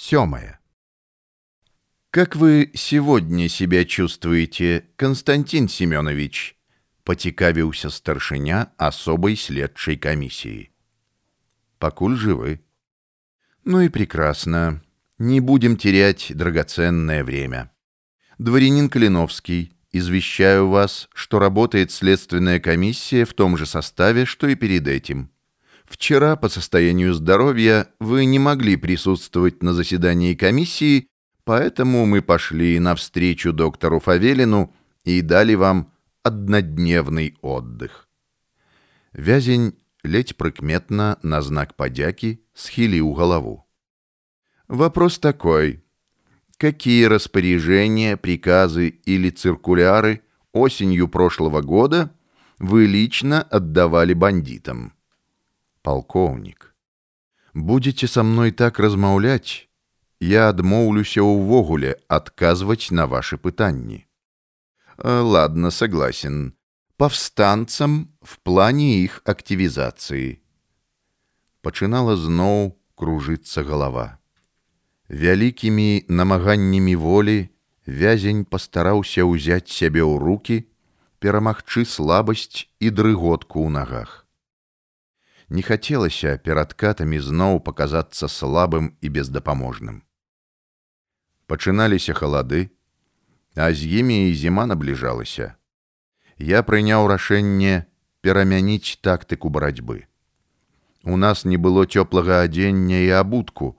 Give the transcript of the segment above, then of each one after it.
Семое. «Как вы сегодня себя чувствуете, Константин Семенович?» Потекавіўся старшыня особой следчай комиссии. «Покуль живы». «Ну и прекрасно. Не будем терять драгоценное время. Дворянин Калиновский, извещаю вас, что работает следственная комиссия в том же составе, что и перед этим. Вчера по состоянию здоровья вы не могли присутствовать на заседании комиссии, поэтому мы пошли навстречу доктору Фавелину и дали вам однодневный отдых. Вязень ледь прыкметно на знак подяки схилил голову. Вопрос такой. Какие распоряжения, приказы или циркуляры осенью прошлого года вы лично отдавали бандитам? Полковник. Будете со мной так размаўляць, я адмоўлюся ўвогуле адказваць на ваши пытанні. Э, ладно, согласен. Повстанцам в плане их активизации. Пачынала зноў кружыцца голова. Вялікімі намаганнямі волі вязень пастараўся ўзяць сябе ў руки, перамагчы слабасць і дрыготку ў нагах. Не хацелася перад катамі зноў паказацца слабым і бездапаможным. Пачыналіся халады, а з імі і зіма набліжалася. Я прыняў рашэнне перамяніць тактыку барацьбы. У нас не было цёплага адзення і абутку,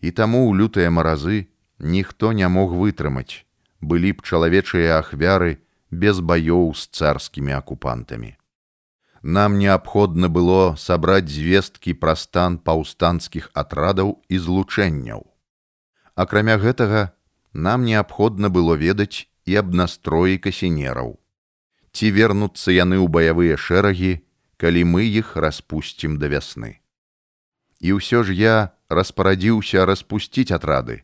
і таму ў лютыя маразы ніхто не мог вытрымаць, былі б чалавечыя ахвяры без баёў з царскімі акупантамі. Нам неабходна было сабраць звесткі пра стан паўстанцкіх атрадаў і злучэнняў. Акрамя гэтага, нам неабходна было ведаць і аб настроі касінераў. Ці вернуцца яны ў баявыя шэрагі, калі мы іх распусцім да вясны. І ўсё ж я распарадзіўся распусціць атрады,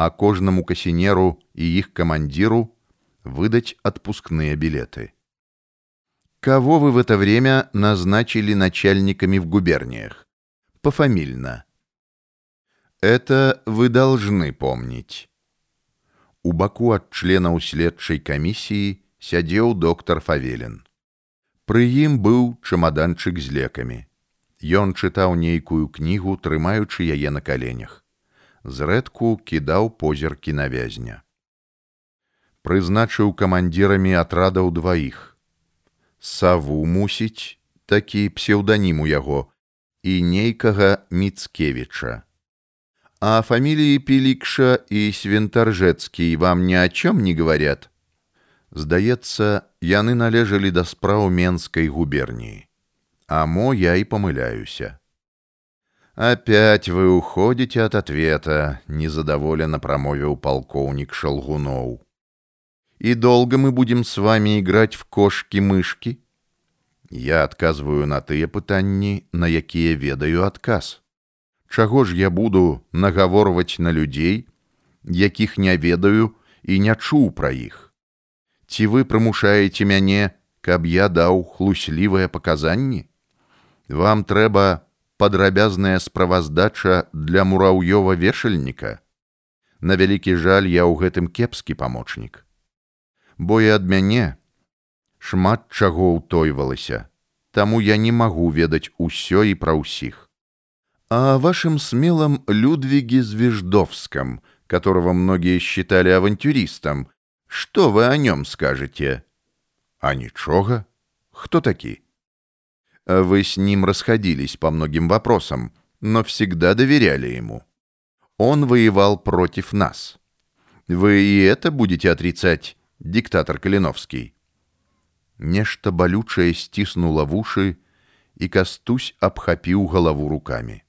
а кожнаму касінеру і іх камандзіру выдаць отпускные билеты. Кого вы в это время назначили начальниками в губерниях? Пофамильно. Это вы должны помнить. У баку ад членаў следчай камісіі сядзеў доктор Фавелин. Пры ім быў чамаданчык з лекамі. Ён чытаў нейкую кнігу, трымаючы яе на каленях. Зрэдку кідаў позіркі на вязня. Прызначыў камандзірамі атрадаў дваіх. Саву мусіць, такі псеўданім у яго, і нейкага Міцкевіча. А фаміліі Пілікша і Свентаржэцкі вам ні о чём не говорят. Здаецца, яны належалі да спраў Менскай губерніі. А мо я и помыляюся. «Опять вы уходите от ответа», — незадоволенно промовил полковник Шалгунов. «И долго мы будем с вами играть в кошки-мышки?» Я отказываю на тыя пытанні, на якія ведаю адказ. Чаго ж я буду нагаворваць на людзей, якіх не ведаю і не чуў пра іх? Ці вы прымушаеце мяне, каб я даў хлуслівыя паказанні? Вам трэба падрабязная справаздача для мураўёва вешальніка. На вялікі жаль я ў гэтым кепскі памочнік. Бо і ад мяне шмат чаго ўтойвалася, таму я не магу ведаць усё і пра ўсіх. А вашим смелом Людвиге Звеждовском, которого многие считали авантюристом, что вы о нем скажете? А ничего. Кто такие? Вы с ним расходились по многим вопросам, но всегда доверяли ему. Он воевал против нас. Вы и это будете отрицать, диктатор Калиновский?» Нешта балючае сціснула вушы, і кастусь абхапіў галаву рукамі.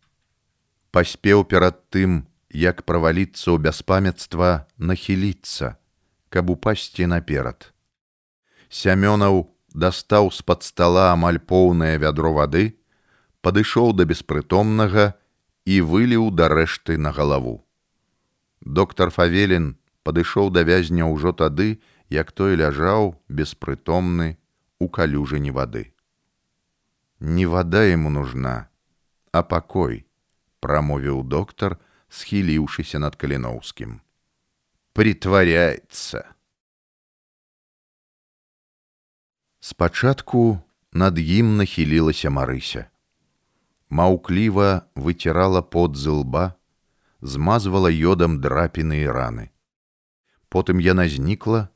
Паспеў перад тым, як праваліцца ў бяспамяцтва нахіліцца, каб упасці наперад. Сямёнаў дастаў з-пад стала амаль поўнае вядро вады, падышоў да беспрытомнага і выліў да рэшты на галаву. Доктор Фавелін падышоў да вязня ўжо тады, як той ляжаў беспрытомны у калюжыні вады. Не вада ему нужна, а пакой, прамовіў доктар схіліўшыся над каліноўскім притворяется спачатку над ім нахілілася марыся маўкліва выцірала пот з лба змазвала ёдам драпіны і раны потым яна знікла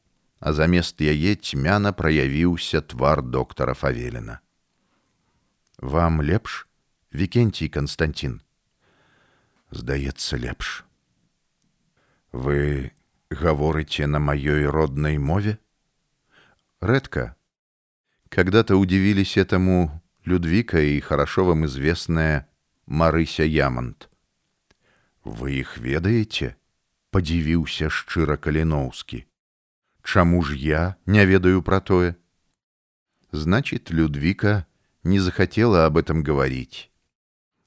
а замест яе цьмяна праявіўся твар доктара фавелена вам лепш вікенцій константин здаецца лепш вы гаворыце на маёй роднай мове редко когда-то удивились этому людвика и хорошо вам известная марыся ямонт вы их ведаеце подзівіўся шчыра каліноўскі Чаму ж я не ведаю про тое? Значит, Людвика не захотела об этом говорить.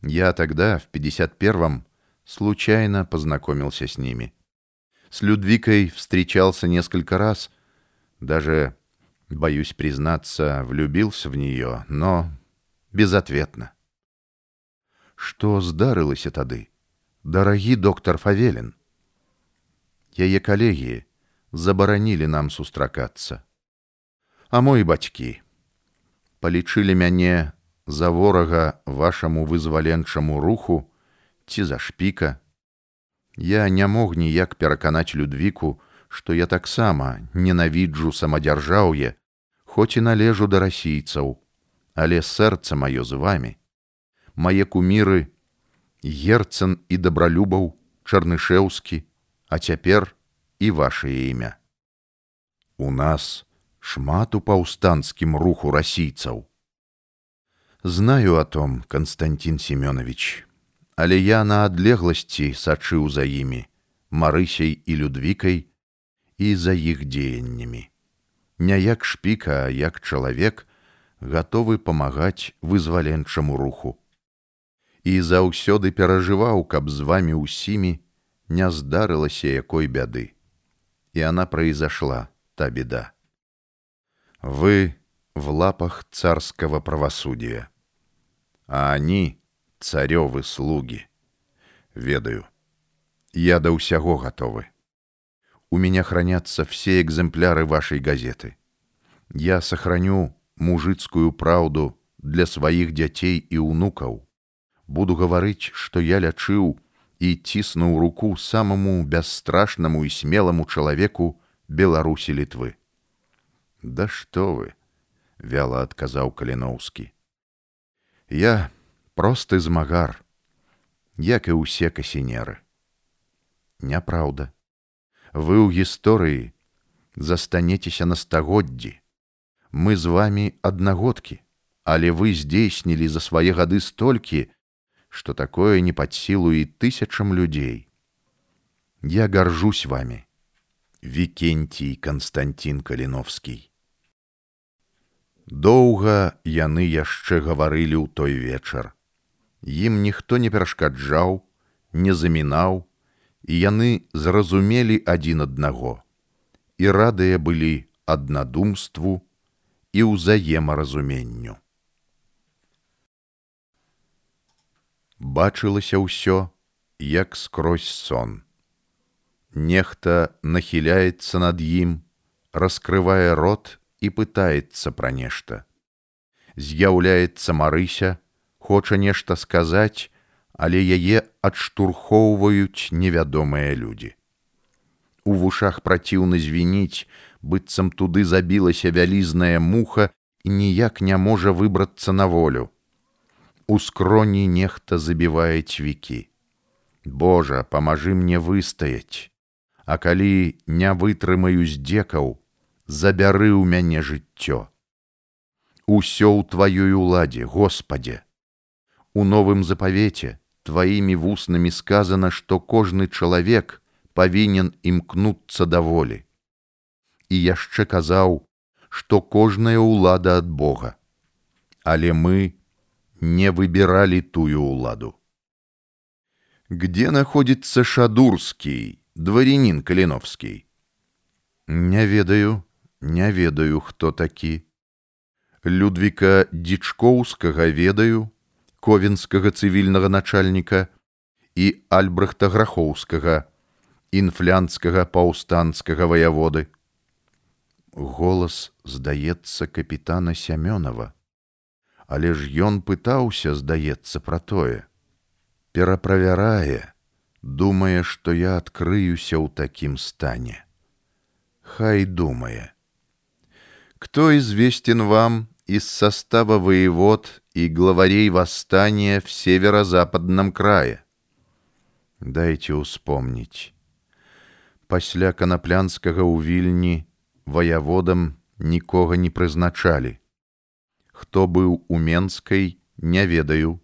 Я тогда, в 51-м, случайно познакомился с ними. С Людвикой встречался несколько раз, даже, боюсь признаться, влюбился в нее, но безответно. Что здарылася тады? Дорогі доктор Фавелин. Яе коллеги, забаранілі нам сустракацца. А мой бацькі палічылі мяне за ворага вашаму вызваленчаму руху ці за шпіка. Я не мог ніяк пераканаць людвіку, што я таксама ненавіджу самадзяржаўе, хоць і належу да расійцаў, але сэрца маё з вами, мае куміры, герцан і дабралюбаў, чарнышеўскі, а цяпер і ваше імя. У нас шмат у паўстанцкім руху расійцаў. Знаю о том, Константин Семенович, але я на адлегласці сачыў за імі, марысей і людвікай і за іх дзеяннямі. Не як шпіка, а як чалавек гатовы памагаць вызваленчаму руху. І заўсёды перажываў, каб з вами ўсімі не здарылася якой бяды и она произошла, та беда. Вы в лапах царского правосудия, а они — царевы слуги. Ведаю, я до усяго готовы. У меня хранятся все экземпляры вашей газеты. Я сохраню мужицкую правду для своих детей и унукаў. Буду говорить, что я лячыў і ціснуў руку самому бясстрашнаму і смеламу чалавеку беларусі літвы да што вы вяла адказаў каліноўскі я просты змагар як і ўсе касінеры няпраўда вы ў гісторыі застанецеся на стагоддзі мы з вами аднагодкі але вы здзейснілі за свае гады столькі что такое не под силу и тысячам людей. Я горжусь вами, Викентий Константин Калиновский. Доўга яны яшчэ гаварылі ў той вечар. Ім ніхто не перашкаджаў, не замінаў, і яны зразумелі адзін аднаго. І радыя былі аднадумству і ўзаемаразуменню. Бачылася ўсё як скрозь сон. Нехта нахіляецца над ім, раскрывае рот і пытаецца пра нешта. З'яўляецца Марыся, хоча нешта сказаць, але яе адштурхоўваюць невядомыя людзі. У вушах праціўна звініць, быццам туды забілася вялізная муха і ніяк не можа выбрацца на волю у скроні нехта забівае цвікі. Божа, памажы мне выстаяць, А калі не вытрымаю здзекаў, забяры ў мяне жыццё. Усё ў тваёй уладзе, Господе. У новым запавеце тваімі вуснамі сказана, што кожны чалавек павінен імкнуцца да волі. І яшчэ казаў, што кожная ўлада ад Бога. Але мы, не выбирали тую уладу. Где находится Шадурский, дворянин Калиновский? Не ведаю, не ведаю, хто такі. Людвіка Дічкоўскага ведаю, ковенскага цывільнага начальніка і альбрехта грахоўскага інфлянскага паўстанцкага ваяводы голас здаецца капітана сямёнова але ж ён пытаўся здаецца пра тое пераправярае думае што я адкрыюся ў такім стане хай думае кто известен вам из состава воевод и главарей восстания в северо-западном крае? Дайте успомнить. Пасля канаплянскага ў вільні ваяводам нікога не прызначалі. Хто быў у Менскай, не ведаю.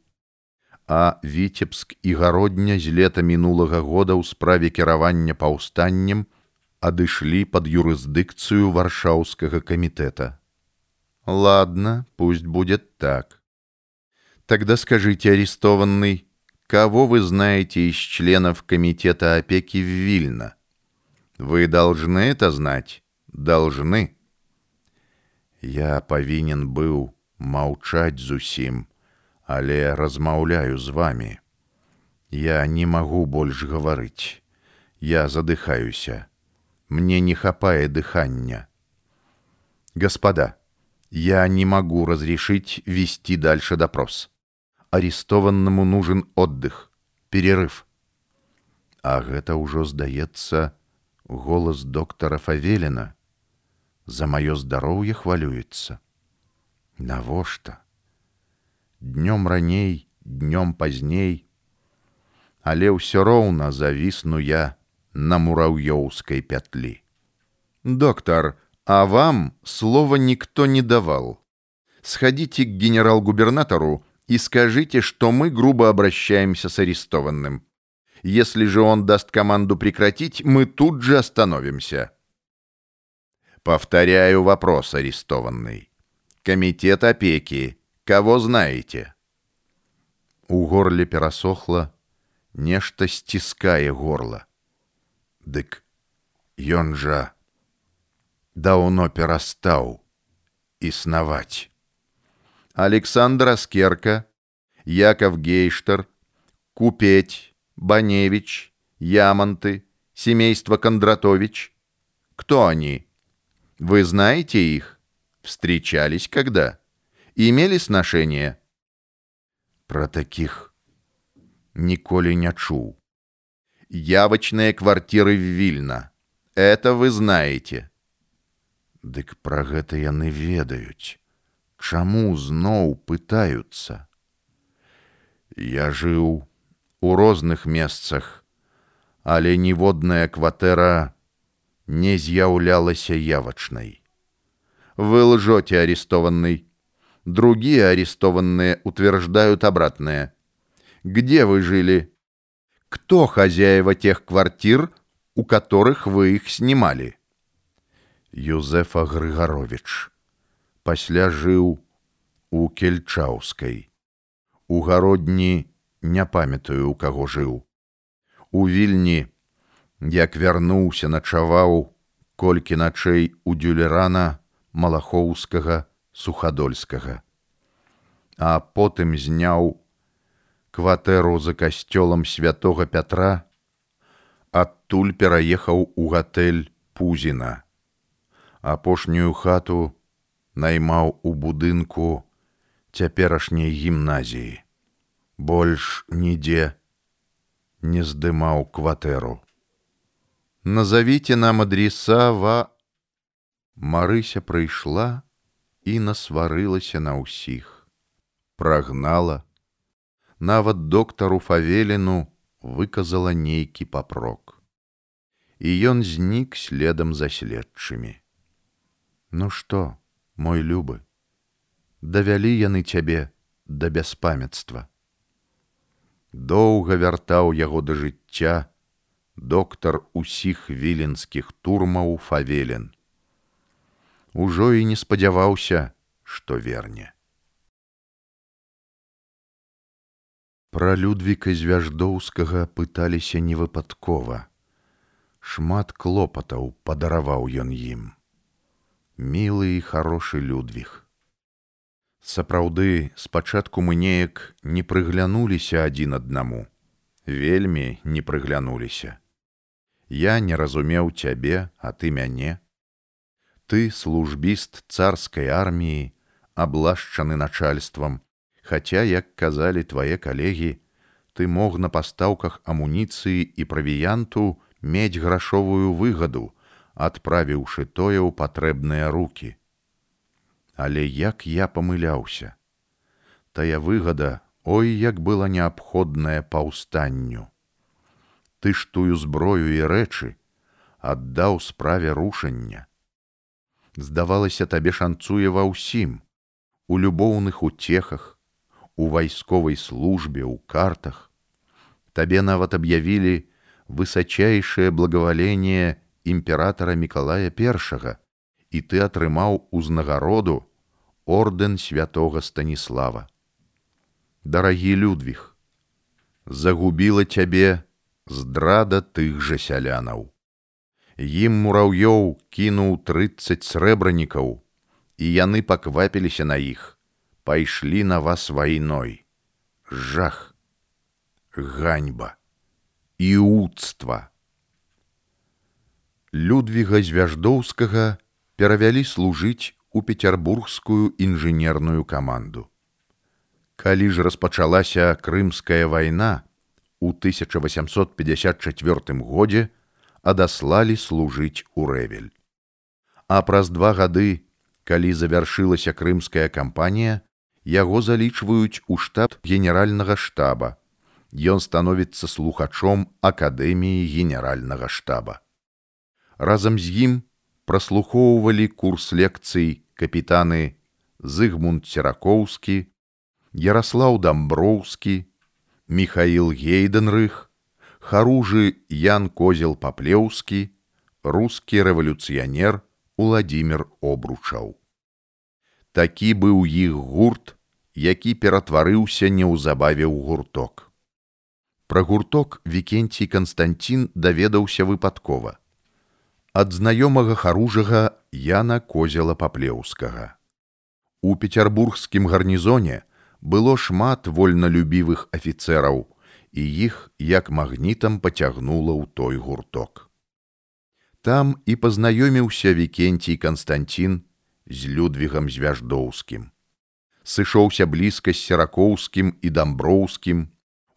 А Віцебск і гародня з лета мінулага года ў справе кіравання паўстаннем адышлі под юрысдыкцыю варшаўскага комитета. Ладно, пусть будет так. Тогда скажите, арестованный, кого вы знаете из членов комитета опеки в Вильно? Вы должны это знать? Должны. Я повинен был молчать зусім, але размаўляю з вами. Я не могу больше говорить. Я задыхаюся. Мне не хапае дыхання. Господа, я не могу разрешить вести дальше допрос. Арестованному нужен отдых, перерыв. А гэта ўжо здаецца голас доктора Фавелина. За маё здароўе хвалюецца. Навошта? Днём раней, днём пазней, але ўсё роўна завісну я на мураўёўскай пятлі. Доктор, а вам слова никто не давал. Сходите к генерал-губернатору и скажите, что мы грубо обращаемся с арестованным. Если же он даст команду прекратить, мы тут же остановимся. Повторяю вопрос, арестованный. Комитет опеки. Кого знаете? У горле перасохло, нечто стиская горло. Дык ён жа даўно перастаў існаваць. Александр Аскерка, Яков Гейштер, Купеть, Баневич, Ямонты, семейство Кондратович. Кто они? Вы знаете их? Встречались когда? Имели сношение? Про таких ніколі не чуў явочные квартиры в Вильно. Это вы знаете. Дык пра гэта яны ведаюць. Чаму зноў пытаюцца? Я жыў у розных месцах, але ніводная кватэра не з'яўлялася явачнай. Вы лжете, арестованный. Другие арестованные утверждают обратное. Где вы жили? кто хозяева тех квартир, у которых вы их снимали? Юзефа Грыгарович. Пасля жыў у Кельчаўскай. У гародні не памятаю, у каго жыў. У вільні, як вярнуўся, начаваў колькі начэй у дюлерана малахоўскага сухадольскага. А потым зняў кватэру за касцёлам святого Пятра, адтуль пераехаў у гатэль Пузіна. Апошнюю хату наймаў у будынку цяперашняй гімназіі. Больш нідзе не здымаў кватэру. Назавіце нам адреса ва... Марыся прыйшла і насварылася на ўсіх, прагнала, нават доктару фавеліну выказала нейкі папрок і ён знік следам за следчымі ну што мой любы давялі яны цябе да бяспамяцтва доўга вяртаў яго да жыцця доктар усіх віленскіх турмаў фавелен Ужо і не спадзяваўся што верне Пра Людвіка звяждоўскага пыталіся невыпадкова. Шмат клопатаў падараваў ён ім. Мілы і хорошы Людвіг. Сапраўды, спачатку мы неяк не прыглянуліся адзін аднаму. вельмі не прыглянуліся. Я не разумеў цябе, а ты мяне. Ты службіст царскай арміі, аблашчаны начальствам, хаця, як казалі твае калегі, ты мог на пастаўках амуніцыі і правіянту мець грашовую выгаду, адправіўшы тое ў патрэбныя руки. Але як я памыляўся, тая выгада, ой, як была неабходная паўстанню. Ты ж тую зброю і рэчы аддаў справе рушання. Здавалася, табе шанцуе ва ўсім, у любоўных утехах, у вайсковай службе, у картах. Табе нават аб'явілі высочайшее благоволение імператора Миколая I, і ты атрымаў узнагароду орден святого Станіслава. Дарагі Людвіг, загубіла цябе здрада тых жа сялянаў. Ім мураўёў кінуў трыццаць срэбранікаў, і яны паквапіліся на іх, пайшлі на вас вайной. Жах, ганьба і ўцтва. Людвіга звяждоўскага перавялі служыць у пецярбургскую інжынерную каманду. Калі ж распачалася крымская вайна у 1854 годзе адаслалі служыць у рэвель. А праз два гады, калі завяршылася крымская кампанія, яго залічваюць у штаб генеральнага штаба. Ён становіцца слухачом акадэміі генеральнага штаба разам з ім праслухоўвалі курс лекцый капітаны Зыгмунд Серакоўскі, Ярослаў Дамброўскі, Михаил Гейденрых, Харужы Ян Козел Паплеўскі, рускі рэвалюцыянер Уладзімир Обручаў. Такі быў іх гурт, які ператварыўся неўзабаве ў гурток. Пра гурток Вікенцій Канстанцін даведаўся выпадкова ад знаёмага харужага Яна козела паплеўскага. У пецярбургскім гарнізоне было шмат вольналюбівых афіцэраў, і іх як магнітам пацягнула ў той гурток. Там і пазнаёміўся вікенцій Канстанцін з людвігам звяждоўскім. Сышоўся блізка з серакоўскім і дамброўскім,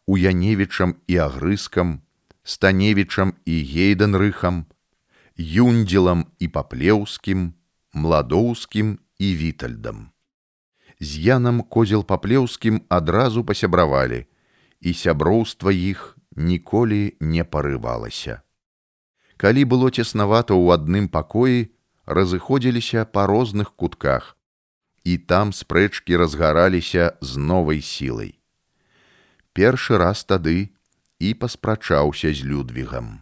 у яневічам і агрыскам, станевічам і гейденрыхам, юндзелам і паплеўскім, младоўскім і вітальдам. З янам козел паплеўскім адразу пасябравалі, і сяброўства іх ніколі не парывалася. Калі было цеснавата ў адным пакоі, разыходзіліся па розных кутках, і там спрэчкі разгараліся з новай сілай. Першы раз тады і паспрачаўся з людвігам.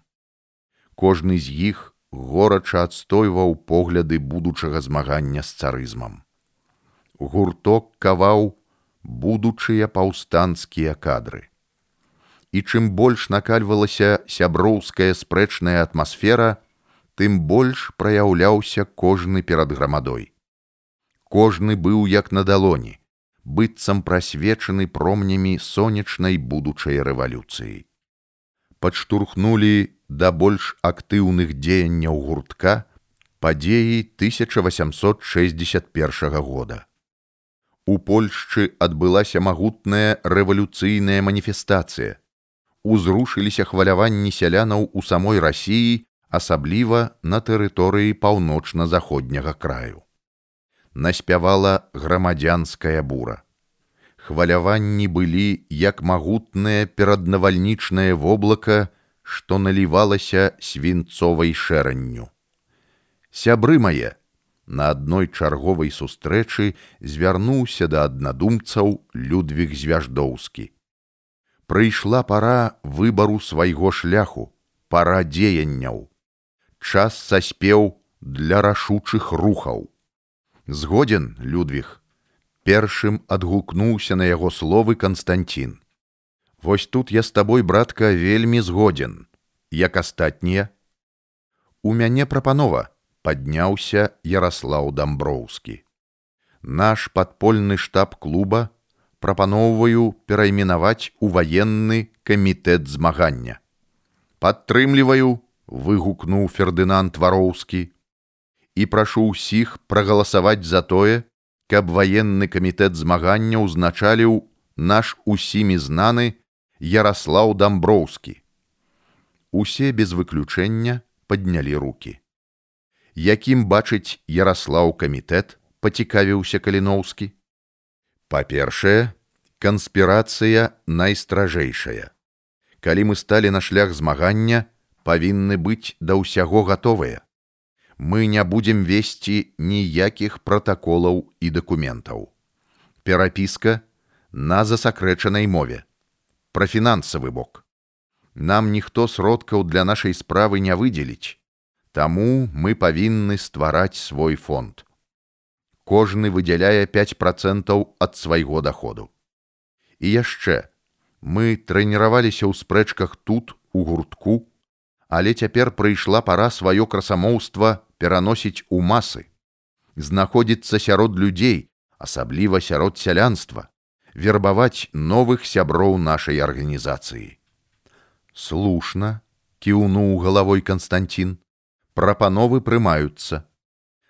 Кожны з іх горача адстойваў погляды будучага змагання з царызмам. Гурток каваў будучыя паўстанцкія кадры. І чым больш накальвалася сяброўская спрэчная атмасфера, тым больш праяўляўся кожны перад грамадой. Кожны быў як на далоні, быццам прасвечаны промнямі сонечнай будучай рэвалюцыі. Падштурхнулі да больш актыўных дзеянняў гуртка падзеі 1861 года. У Польшчы адбылася магутная рэвалюцыйная маніфестацыя. Узрушыліся хваляванні сялянаў у самой рассіі, асабліва на тэрыторыі паўночна-заходняга краю. Наспявала грамадзянская бура. Хваляванні былі як магутнае пераднавальнічнае воблака, што налівалася свінцовай шэранню. Сябры мае, на адной чарговай сустрэчы звярнуўся да аднадумцаў Людвіг звяждоўскі. Прыйшла пара выбару свайго шляху, пара дзеянняў. Час саспеў для рашучых рухаў. Згодзен Людвіг, першым адгукнуўся на яго словы Канстанцін. Вось тут я з табой братка вельмі згодзін, як астатнія. У мяне прапанова падняўся Ярослаў Дамброўскі. Наш падпольны штаб клуба прапаноўваю перайменаваць у ваенны камітэт змагання. Падтрымліваю, выгукнуў Фердынанд Вароўскі і прашу ўсіх прагаласаваць за тое, каб ваенны камітэт змагання ўзначаліў наш усімі знаны Ярослаў Дамброўскі. Усе без выключэння паднялі руки. Якім бачыць Ярослаў камітэт, пацікавіўся каліноўскі. Па-першае, канспірацыя найстражэйшая. Калі мы сталі на шлях змагання, павінны быць да ўсяго гатовыя мы не будзем весці ніякіх пратаколаў і дакументаў. Перапіска на засакрэчанай мове. Пра фінансавы бок. Нам ніхто сродкаў для нашай справы не выдзеліць, Таму мы павінны ствараць свой фонд. Кожны выдзяляе 5 процентаў ад свайго доходу. І яшчэ мы трэніраваліся ў спрэчках тут у гуртку, але цяпер прыйшла пара сваё красамоўства пераносіць у масы, знаходзіцца сярод людзей, асабліва сярод сялянства, вербаваць новых сяброў нашай арганізацыі. Слушна, кіўнуў галавой Канстантин, Прапановы прымаюцца.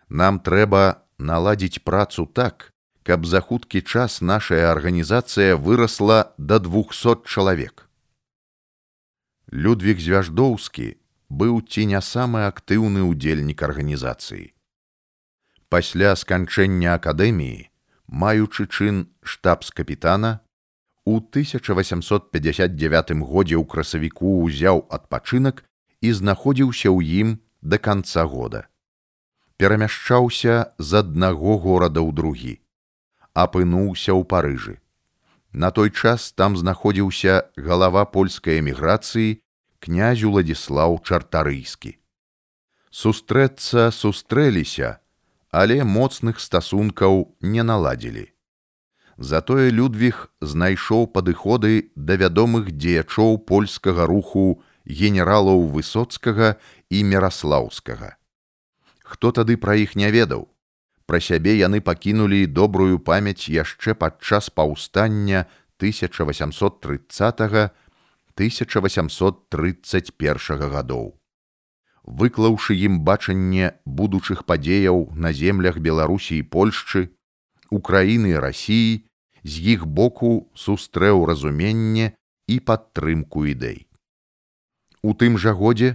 Нам трэба наладзіць працу так, каб за хуткі час нашая арганізацыя вырасла да 200 чалавек. Людвиг Звяждоўскі быў ці не самы актыўны ўдзельнік арганізацыі. Пасля сканчэння акадэміі, маючы чын штабс-капітана, у 1859 годзе ў красавіку ўзяў адпачынак і знаходзіўся ў ім да канца года. Перамяшчаўся з аднаго горада ў другі, апынуўся ў парыжы. На той час там знаходзіўся галава польскай эміграцыі князю Ладзіслаў чартарыйскі. Сустрэцца сустрэліся, але моцных стасункаў не наладзілі. Затое Людвіг знайшоў падыходы да вядомых дзеячоў польскага руху генералаў высоцкага і мераслаўскага. Хто тады пра іх не ведаў? Пра сябе яны пакінулі добрую памяць яшчэ падчас паўстання 1830 1831 гадоў. Выклаўшы ім бачанне будучых падзеяў на землях Беларусі і Польшчы, Украіны і рассіі, з іх боку сустрэў разуменне і падтрымку ідэй. У тым жа годзе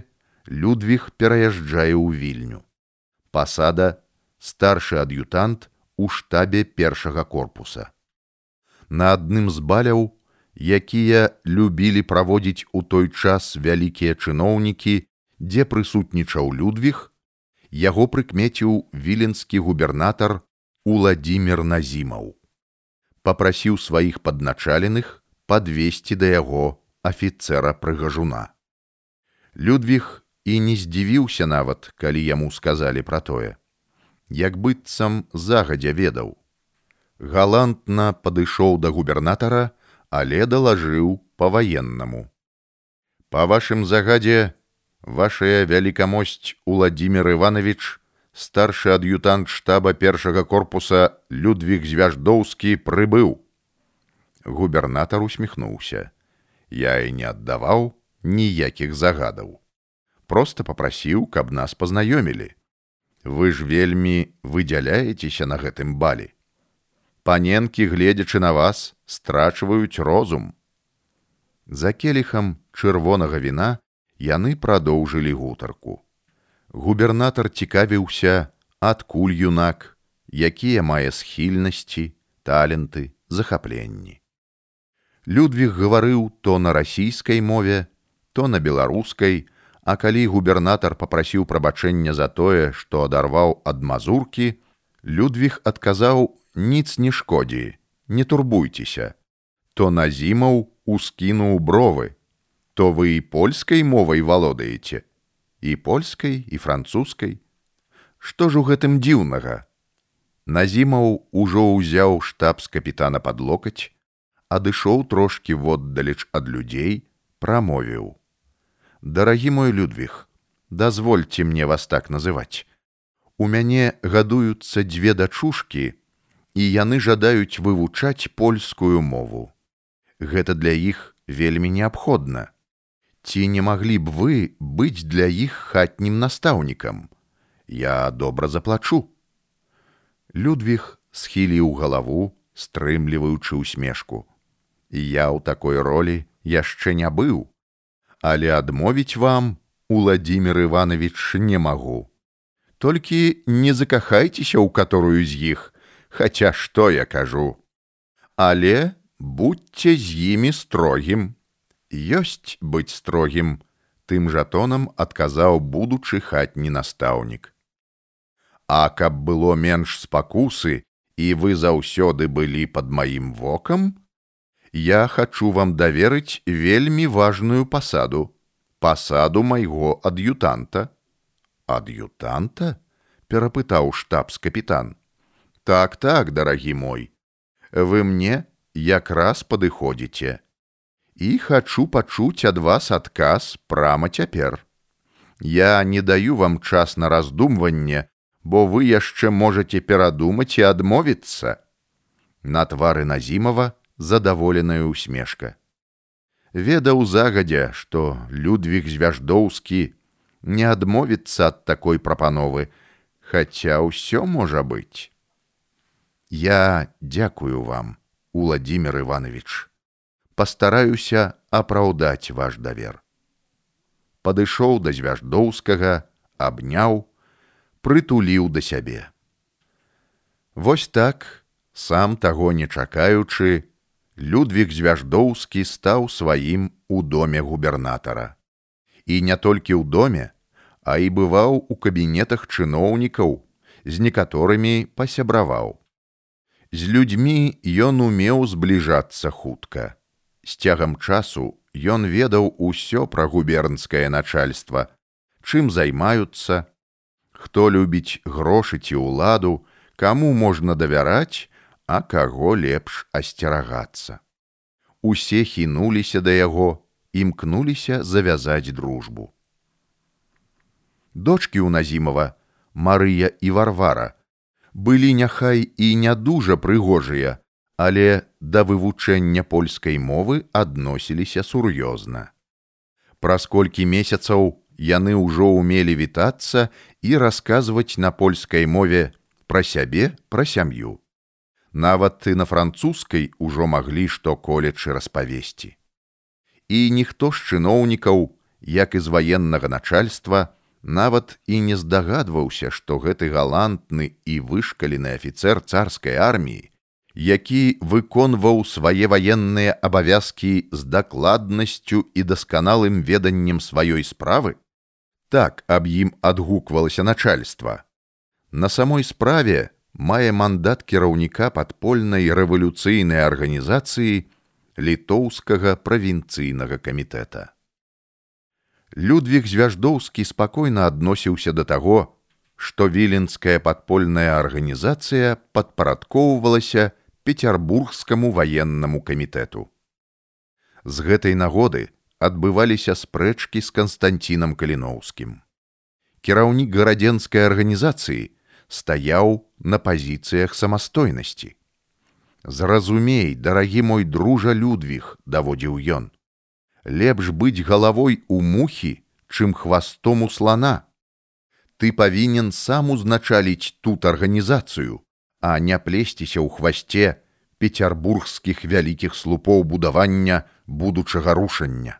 Людвіг пераязджае ў вільню. Пасада старшы ад'ютант у штабе першага корпуса. На адным з баляў якія любілі праводзіць у той час вялікія чыноўнікі, дзе прысутнічаў Людвіг, яго прыкмеціў віленскі губернатар Уладзімир Назімаў. Папрасіў сваіх падначаленых падвесці да яго афіцэра прыгажуна. Людвіг і не здзівіўся нават, калі яму сказалі пра тое. Як быццам загадзя ведаў. Галантна падышоў да губернатара, але далажыў па-ваеннаму. Па вашым загадзе, вашая вялікамосць Уладзімир Іванович, старшы ад'ютант штаба першага корпуса Людвіг Звяждоўскі прыбыў. Губернатар усміхнуўся. Я і не аддаваў ніякіх загадаў. Просто попрасіў, каб нас пазнаёмілі. Вы ж вельмі выдзяляецеся на гэтым балі паненкі, гледзячы на вас, страчваюць розум. За келіхам чырвонага віна яны прадоўжылі гутарку. Губернатар цікавіўся, адкуль юнак, якія мае схільнасці, таленты, захапленні. Людвіг гаварыў то на расійскай мове, то на беларускай, а калі губернатар папрасіў прабачэння за тое, што адарваў ад мазуркі, Людвіг адказаў ніц не шкодзі, не турбуйцеся. То назімаў ускінуў бровы, то вы і польскай мовай валодаеце, і польскай і французскай. Што ж у гэтым дзіўнага? Назімаў ужо ўзяў штаб з капітана пад локаць, адышоў трошкі воддалеч ад людзей, прамовіў: « Дарагі мой Людвіг, дазвольце мне вас так называць. У мяне гадуюцца дзве дачушкі, і яны жадаюць вывучаць польскую мову. Гэта для іх вельмі неабходна. Ці не маглі б вы быць для іх хатнім настаўнікам? Я добра заплачу. Людвіг схіліў галаву, стрымліваючы усмешку. Я ў такой ролі яшчэ не быў, але адмовіць вам, Уладзімир Іванович не магу. Толькі не закахайцеся ў каторую з іх, хаця што я кажу. Але будьце з імі строгім. Ёсць быць строгім, тым жа тонам адказаў будучы хатні настаўнік. А каб было менш спакусы, і вы заўсёды былі пад маім вокам, я хачу вам даверыць вельмі важную пасаду пасаду майго ад'ютанта ад'ютанта перапытаў штабс-капітан так так дарагі мой вы мне якраз падыходзіце і хачу пачуць ад вас адказ прама цяпер я не даю вам час на раздумванне бо вы яшчэ можете перадумаць і адмовіцца на твары назімова задаволеная усмешка ведаў загадзя, што Людвіг звяждоўскі не адмовіцца ад такой прапановы, хаця ўсё можа быць. Я дзякую вам, Уладзімир Іванович, пастараюся апраўдаць ваш давер. Падышоў да звяждоўскага, абняў, прытуліў да сябе. Вось так, сам таго не чакаючы, Людвиг Звяждоўскі стаў сваім у доме губернатара. І не толькі ў доме, а і бываў у кабінетах чыноўнікаў, з некаторымі пасябраваў. З людзьмі ён умеў збліжацца хутка. З цягам часу ён ведаў усё пра губернскае начальства, чым займаюцца, хто любіць грошы ці ўладу, каму можна давяраць, а каго лепш асцерагацца. Усе хінуліся да яго, імкнуліся завязаць дружбу. Дочкі ў Назімова, Марыя і Варвара, былі няхай і не дужа прыгожыя, але да вывучэння польскай мовы адносіліся сур'ёзна. Праз колькі месяцаў яны ўжо ўмелі вітацца і расказваць на польскай мове пра сябе, пра сям'ю Нават ты на французскай ужо маглі што колечы распавесці. І ніхто з чыноўнікаў, як і з ваеннага начальства, нават і не здагадваўся, што гэты галантны і вышкалены афіцэр царскай арміі, які выконваў свае ваенныя абавязкі з дакладнасцю і дасканалым веданнем сваёй справы, так аб ім адгуквалася начальства. На самой справе мае мандат кіраўніка падпольнай рэвалюцыйнай арганізацыі літоўскага правінцыйнага камітэта. Людвіг звяждоўскі спакойна адносіўся да таго, што віленская падпольная арганізацыя падпарадкоўвалася пецярбургскаму ваеннаму камітэту. З гэтай нагоды адбываліся спрэчкі з канстанцінам каліноўскім. Кіраўнік гарадзенскай арганізацыі стаяў на пазіцыях самастойнасці. Зразумей, дарагі мой дружа Людвіг, даводзіў ён. Лепш быць галавой у мухі, чым хвастом у слана. Ты павінен сам узначаліць тут арганізацыю, а не плесціся ў хвасце пецярбургскіх вялікіх слупоў будавання будучага рушання.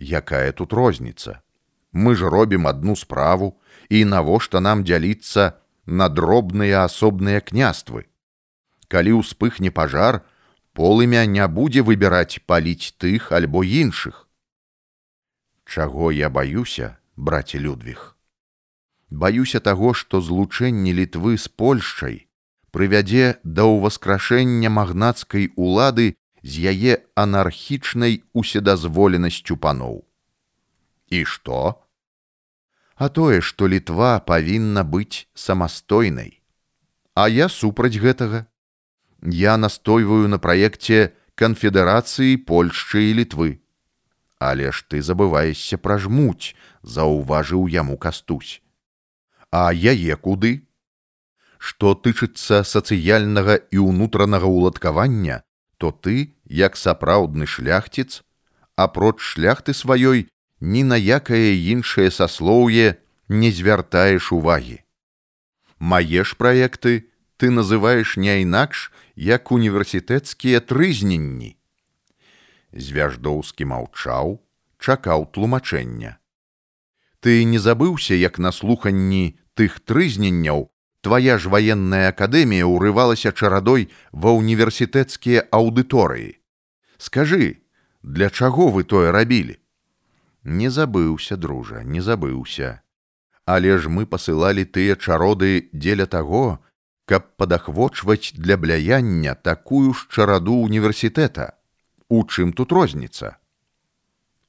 Якая тут розніца? Мы ж робім адну справу, і навошта нам дзяліцца на дробныя асобныя княствы. Калі ўспыхне пажар, полымя не будзе выбіраць паліць тых альбо іншых. Чаго я баюся, браце Людвіг. Баюся таго, што злучэнне літвы з Польшчай прывядзе да ўваскрашэння магнацкай улады з яе анархічнай уседазволенасцю паноў. І што? А тое, што літва павінна быць самастойнай. А я супраць гэтага. Я настойваю на праекце канфедэрацыі Польшчы і літвы. Але ж ты забываешся пра жмуць, заўважыў яму кастусь. А яе куды? што тычыцца сацыяльнага і ўнутранага ўладкавання, то ты, як сапраўдны шляхціц, апроч шляхты сваёй ні на якае іншае саслоўе не звяртаеш увагі. Мае ж праекты ты называеш не інакш, як універсітэцкія трызненні. Звяждоўскі маўчаў, чакаў тлумачэння. Ты не забыўся, як на слуханні тых трызненняў твая ж ваенная акадэмія ўрывалася чарадой ва універсітэцкія аўдыторыі. Скажы, для чаго вы тое рабілі? Не забыўся, дружа, не забыўся. Але ж мы пасылалі тыя чароды дзеля таго, каб падахвочваць для бляяння такую ж чараду універсітэта. У чым тут розніца?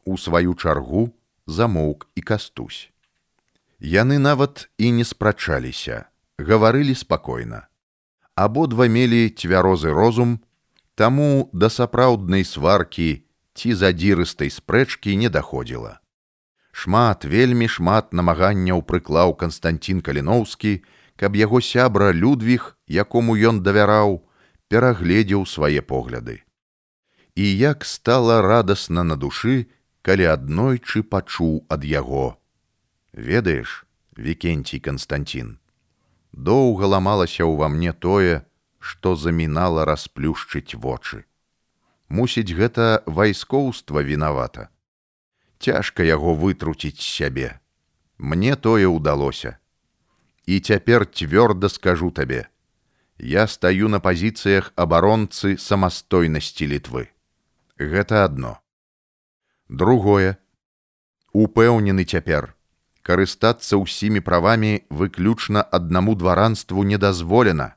У сваю чаргу замоўк і кастусь. Яны нават і не спрачаліся, гаварылі спакойна. Абодва мелі цвярозы розум, таму да сапраўднай сваркі ці задзірыстай спрэчкі не даходзіла шмат вельмі шмат намаганняў прыклаў Канстантин каліноўскі, каб яго сябра людвіг, якому ён давяраў, перагледзеў свае погляды. І як стала радасна на душы, калі аднойчы пачуў ад яго: Ведаеш, Вкенцій Канстантин, доўга ламалася ўва мне тое, што замінала расплюшчыць вочы. Мусіць, гэта вайскоўства вінавата цяжка яго вытруціць сябе. Мне тое ўдалося. І цяпер цвёрда скажу табе: Я стаю на пазіцыях абаронцы самастойнасці літвы. Гэта адно. Другое. Упэўнены цяпер. Карыстацца ўсімі правамі выключна аднаму дваранству не дазволена.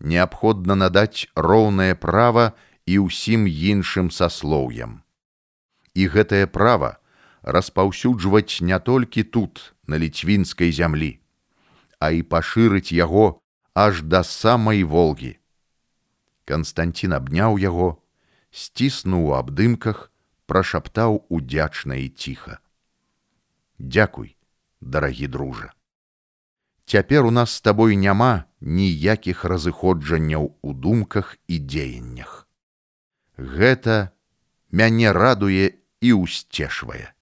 Неабходна надаць роўнае права і ўсім іншым саслоўям. І гэтае права, распаўсюджваць не толькі тут, на ліцвінскай зямлі, а і пашырыць яго аж да самай волгі. Канстантин абняў яго, сціснуў у абдымках, прашаптаў удзячна і ціха. Дякуй, дарагі дружа. Цяпер у нас з табой няма ніякіх разыходжанняў у думках і дзеяннях. Гэта мяне радуе і ўсцешвае.